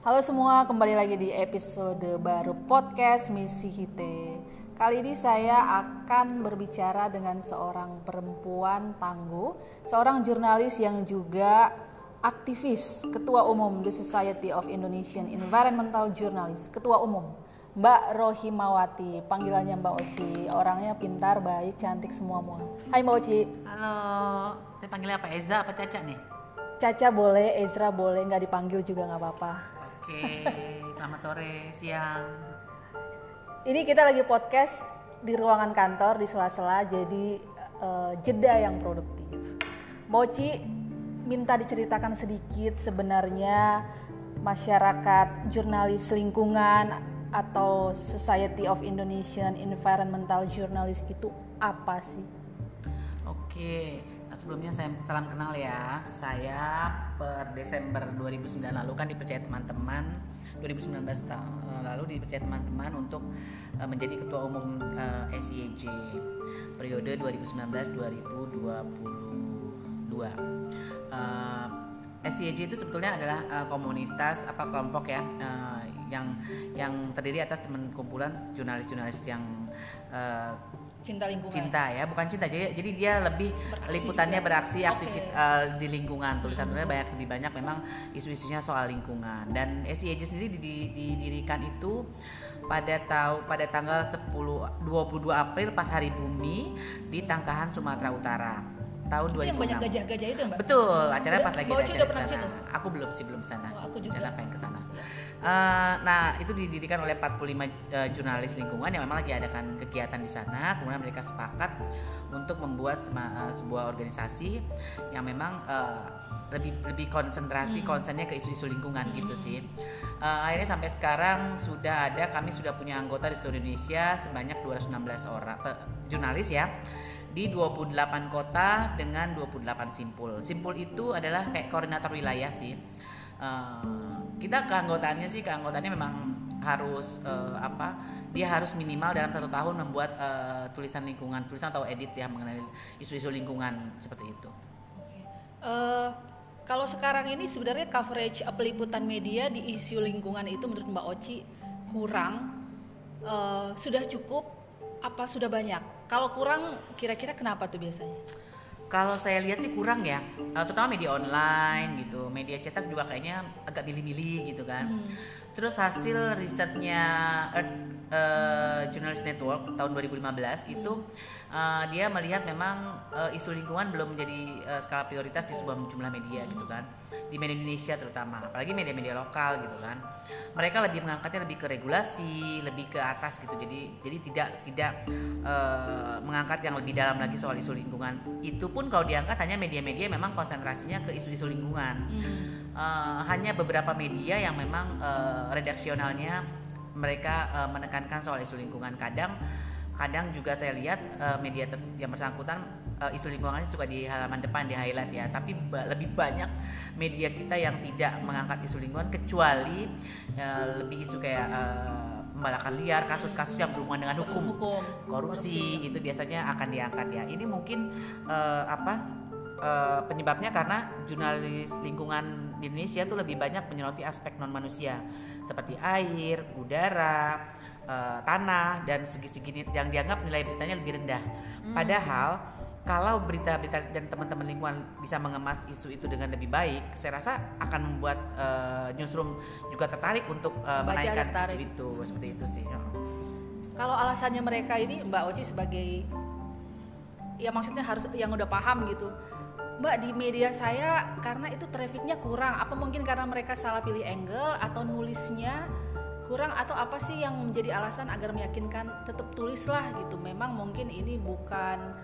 Halo semua, kembali lagi di episode baru podcast Misi Hite. Kali ini saya akan berbicara dengan seorang perempuan tangguh, seorang jurnalis yang juga aktivis, ketua umum The Society of Indonesian Environmental Journalists, ketua umum Mbak Rohimawati, panggilannya Mbak Oci. Orangnya pintar, baik, cantik semua semua. Hai Mbak Oci. Halo, saya panggilnya apa? Eza apa Caca nih? Caca boleh, Ezra boleh, nggak dipanggil juga nggak apa-apa. Oke, selamat sore, siang. Ini kita lagi podcast di ruangan kantor di sela-sela, jadi eh, jeda yang produktif. Mochi minta diceritakan sedikit sebenarnya masyarakat jurnalis lingkungan atau Society of Indonesian Environmental Journalists itu apa sih? Oke, sebelumnya saya salam kenal ya. Saya per Desember 2009 lalu kan dipercaya teman-teman 2019 ta- eh, lalu dipercaya teman-teman untuk eh, menjadi ketua umum eh, SIEJ periode 2019-2022. Eh, SIEJ itu sebetulnya adalah komunitas apa kelompok ya yang yang terdiri atas teman kumpulan jurnalis-jurnalis yang Cinta lingkungan. cinta ya bukan cinta jadi jadi dia lebih Beraksi liputannya juga. beraksi Oke. aktif eh, di lingkungan tulisan tulisannya banyak lebih banyak memang isu-isunya soal lingkungan dan SIAJ sendiri di- di- didirikan itu pada tahu pada tanggal 10 22 April pas hari bumi di Tangkahan Sumatera Utara tahun Itu yang 2006 banyak gajah-gajah itu ya, Mbak? Betul, acara Udah- pas lagi acara di sana. Aku belum sih belum sana. Oh, aku juga. Rencana pengen ke sana. Eh, nah, itu didirikan oleh 45 eh, jurnalis lingkungan yang memang lagi adakan kegiatan di sana. Kemudian mereka sepakat untuk membuat sema- eh, sebuah organisasi yang memang lebih lebih konsentrasi konsennya ke isu-isu lingkungan gitu sih. Akhirnya sampai sekarang sudah ada kami sudah punya anggota di seluruh Indonesia sebanyak 216 orang eh, jurnalis ya di 28 kota dengan 28 simpul. Simpul itu adalah kayak koordinator wilayah sih. Eh, kita keanggotaannya sih keanggotaannya memang harus eh, apa? Dia harus minimal dalam satu tahun membuat eh, tulisan lingkungan, tulisan atau edit ya mengenai isu-isu lingkungan seperti itu. Eh, kalau sekarang ini sebenarnya coverage peliputan media di isu lingkungan itu menurut Mbak Oci kurang, eh, sudah cukup apa sudah banyak? Kalau kurang kira-kira kenapa tuh biasanya? Kalau saya lihat sih kurang ya, terutama media online gitu, media cetak juga kayaknya agak milih-milih gitu kan. Terus hasil risetnya Earth eh, Journalist Network tahun 2015 itu eh, dia melihat memang eh, isu lingkungan belum menjadi eh, skala prioritas di sebuah jumlah media gitu kan, di media Indonesia terutama, apalagi media-media lokal gitu kan. Mereka lebih mengangkatnya lebih ke regulasi, lebih ke atas gitu. Jadi jadi tidak tidak eh, mengangkat yang lebih dalam lagi soal isu lingkungan. Itu pun kalau diangkat hanya media-media memang konsentrasinya ke isu-isu lingkungan. Eh, hanya beberapa media yang memang eh, redaksionalnya mereka eh, menekankan soal isu lingkungan. Kadang kadang juga saya lihat eh, media yang bersangkutan eh, isu lingkungannya suka di halaman depan di highlight ya. Tapi ba- lebih banyak media kita yang tidak mengangkat isu lingkungan kecuali eh, lebih isu kayak eh, pembalakan liar, kasus-kasus yang berhubungan dengan hukum Hukum. korupsi itu biasanya akan diangkat ya. Ini mungkin eh, apa eh, penyebabnya karena jurnalis lingkungan di Indonesia tuh lebih banyak menyoroti aspek non manusia seperti air, udara, eh, tanah dan segi-segi yang dianggap nilai beritanya lebih rendah. Padahal kalau berita-berita dan teman-teman lingkungan bisa mengemas isu itu dengan lebih baik, saya rasa akan membuat eh, newsroom juga tertarik untuk Baca menaikkan tertarik. isu itu seperti itu sih. Oh. Kalau alasannya mereka ini Mbak Oci sebagai ya maksudnya harus yang udah paham gitu. Mbak di media saya karena itu trafficnya kurang. Apa mungkin karena mereka salah pilih angle atau nulisnya kurang atau apa sih yang menjadi alasan agar meyakinkan tetap tulislah gitu. Memang mungkin ini bukan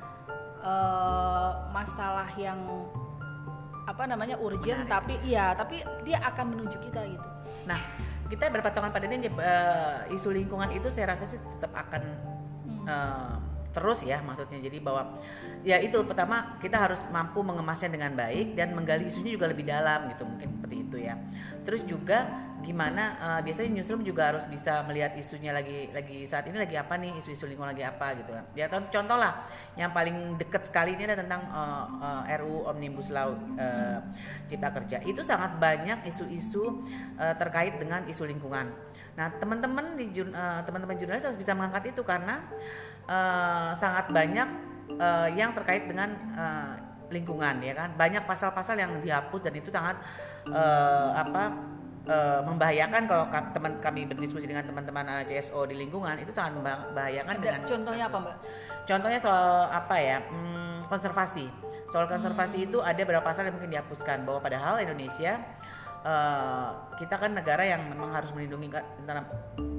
eh, masalah yang apa namanya urgent Menarik. tapi iya tapi dia akan menuju kita gitu. Nah, kita berpatongan pada ini eh, isu lingkungan itu saya rasa sih tetap akan Hmm. eh, terus ya maksudnya. Jadi bahwa ya itu pertama kita harus mampu mengemasnya dengan baik dan menggali isunya juga lebih dalam gitu mungkin seperti itu ya. Terus juga gimana uh, biasanya newsroom juga harus bisa melihat isunya lagi lagi saat ini lagi apa nih isu-isu lingkungan lagi apa gitu kan. Ya contoh lah yang paling deket sekali ini ada tentang uh, uh, RU Omnibus Law uh, Cipta Kerja. Itu sangat banyak isu-isu uh, terkait dengan isu lingkungan. Nah teman-teman di uh, teman-teman jurnalis harus bisa mengangkat itu karena uh, sangat banyak uh, yang terkait dengan uh, lingkungan ya kan banyak pasal-pasal yang dihapus dan itu sangat uh, apa uh, membahayakan kalau teman kami berdiskusi dengan teman-teman CSO di lingkungan itu sangat membahayakan Ada dengan contohnya apa mbak? Contohnya soal apa ya hmm, konservasi. Soal konservasi hmm. itu ada beberapa pasal yang mungkin dihapuskan bahwa padahal Indonesia uh, kita kan negara yang memang harus melindungi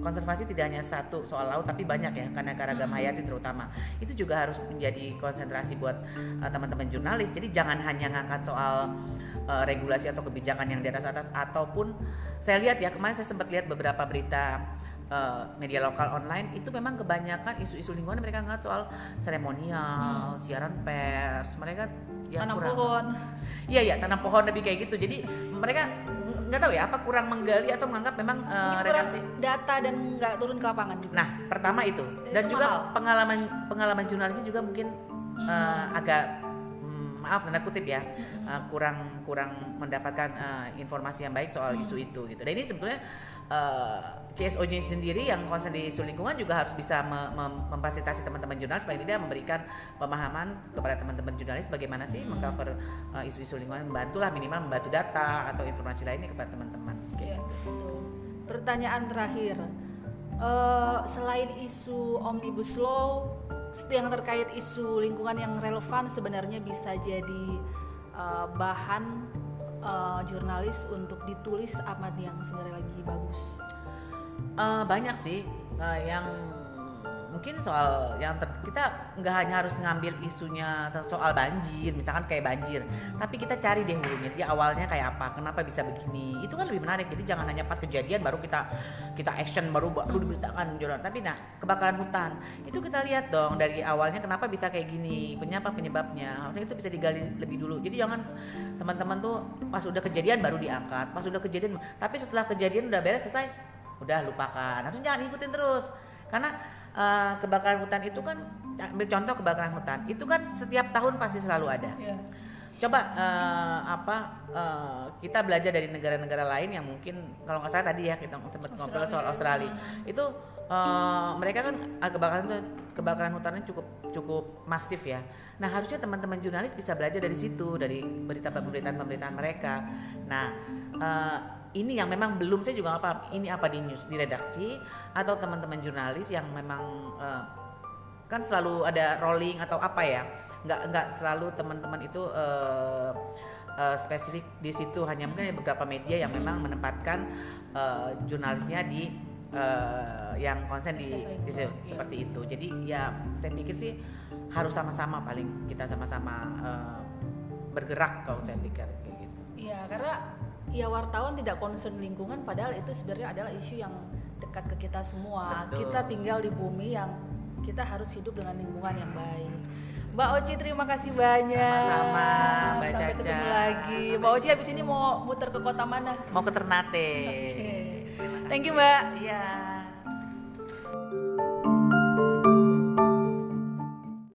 konservasi tidak hanya satu soal laut tapi banyak ya karena keragam hmm. hayati terutama itu juga harus menjadi konsentrasi buat uh, teman-teman jurnalis jadi jangan hanya ngangkat soal uh, regulasi atau kebijakan yang di atas atas ataupun saya lihat ya kemarin saya sempat lihat beberapa berita uh, media lokal online itu memang kebanyakan isu-isu lingkungan mereka ngangkat soal seremonial, hmm. siaran pers, mereka ya tanam kurang, pohon. Iya ya tanam pohon lebih kayak gitu. Jadi mereka nggak tahu ya apa kurang menggali atau menganggap memang uh, redaksi data dan nggak turun ke lapangan juga. Nah pertama itu dan itu juga mahal. pengalaman pengalaman jurnalisnya juga mungkin hmm. uh, agak maaf tanda kutip ya uh, kurang kurang mendapatkan uh, informasi yang baik soal isu itu gitu. Dan ini sebetulnya uh, CSO sendiri yang konsen di isu lingkungan juga harus bisa mem memfasilitasi teman-teman jurnalis supaya tidak memberikan pemahaman kepada teman-teman jurnalis bagaimana sih mengcover isu isu-isu lingkungan membantulah minimal membantu data atau informasi lainnya kepada teman-teman. Gitu. Ya, Pertanyaan terakhir, uh, selain isu omnibus law yang terkait isu lingkungan yang relevan sebenarnya bisa jadi uh, bahan uh, jurnalis untuk ditulis amat yang sebenarnya lagi bagus? Uh, banyak sih uh, yang mungkin soal yang ter, kita nggak hanya harus ngambil isunya soal banjir misalkan kayak banjir tapi kita cari deh hulunya dia awalnya kayak apa kenapa bisa begini itu kan lebih menarik jadi jangan hanya pas kejadian baru kita kita action baru baru diberitakan jurnal tapi nah kebakaran hutan itu kita lihat dong dari awalnya kenapa bisa kayak gini penyapa penyebabnya harusnya itu bisa digali lebih dulu. Jadi jangan teman-teman tuh pas udah kejadian baru diangkat pas udah kejadian tapi setelah kejadian udah beres selesai udah lupakan. Harusnya jangan ikutin terus karena uh, kebakaran hutan itu kan ambil contoh kebakaran hutan itu kan setiap tahun pasti selalu ada. Yeah. Coba uh, apa uh, kita belajar dari negara-negara lain yang mungkin kalau nggak salah tadi ya kita sempat ngobrol soal Australia itu uh, mereka kan kebakaran kebakaran hutannya cukup cukup masif ya. Nah harusnya teman-teman jurnalis bisa belajar dari situ dari berita pemberitaan-pemberitaan mereka. Nah uh, ini yang memang belum saya juga nggak paham. Ini apa di news di redaksi atau teman-teman jurnalis yang memang uh, kan selalu ada rolling atau apa ya? Nggak nggak selalu teman-teman itu uh, uh, spesifik di situ. Hanya mungkin ada beberapa media yang memang menempatkan uh, jurnalisnya di uh, yang konsen di, di iya. seperti itu. Jadi ya saya pikir sih harus sama-sama paling kita sama-sama uh, bergerak kalau saya pikir kayak gitu. Iya karena ya wartawan tidak concern lingkungan padahal itu sebenarnya adalah isu yang dekat ke kita semua. Betul. Kita tinggal di bumi yang kita harus hidup dengan lingkungan yang baik. Mbak Oci terima kasih banyak. Sama-sama Mbak Sampai Caca. ketemu lagi. Mbak Oci habis ini mau muter ke kota mana? Mau ke Ternate. Okay. Thank you Mbak. Iya.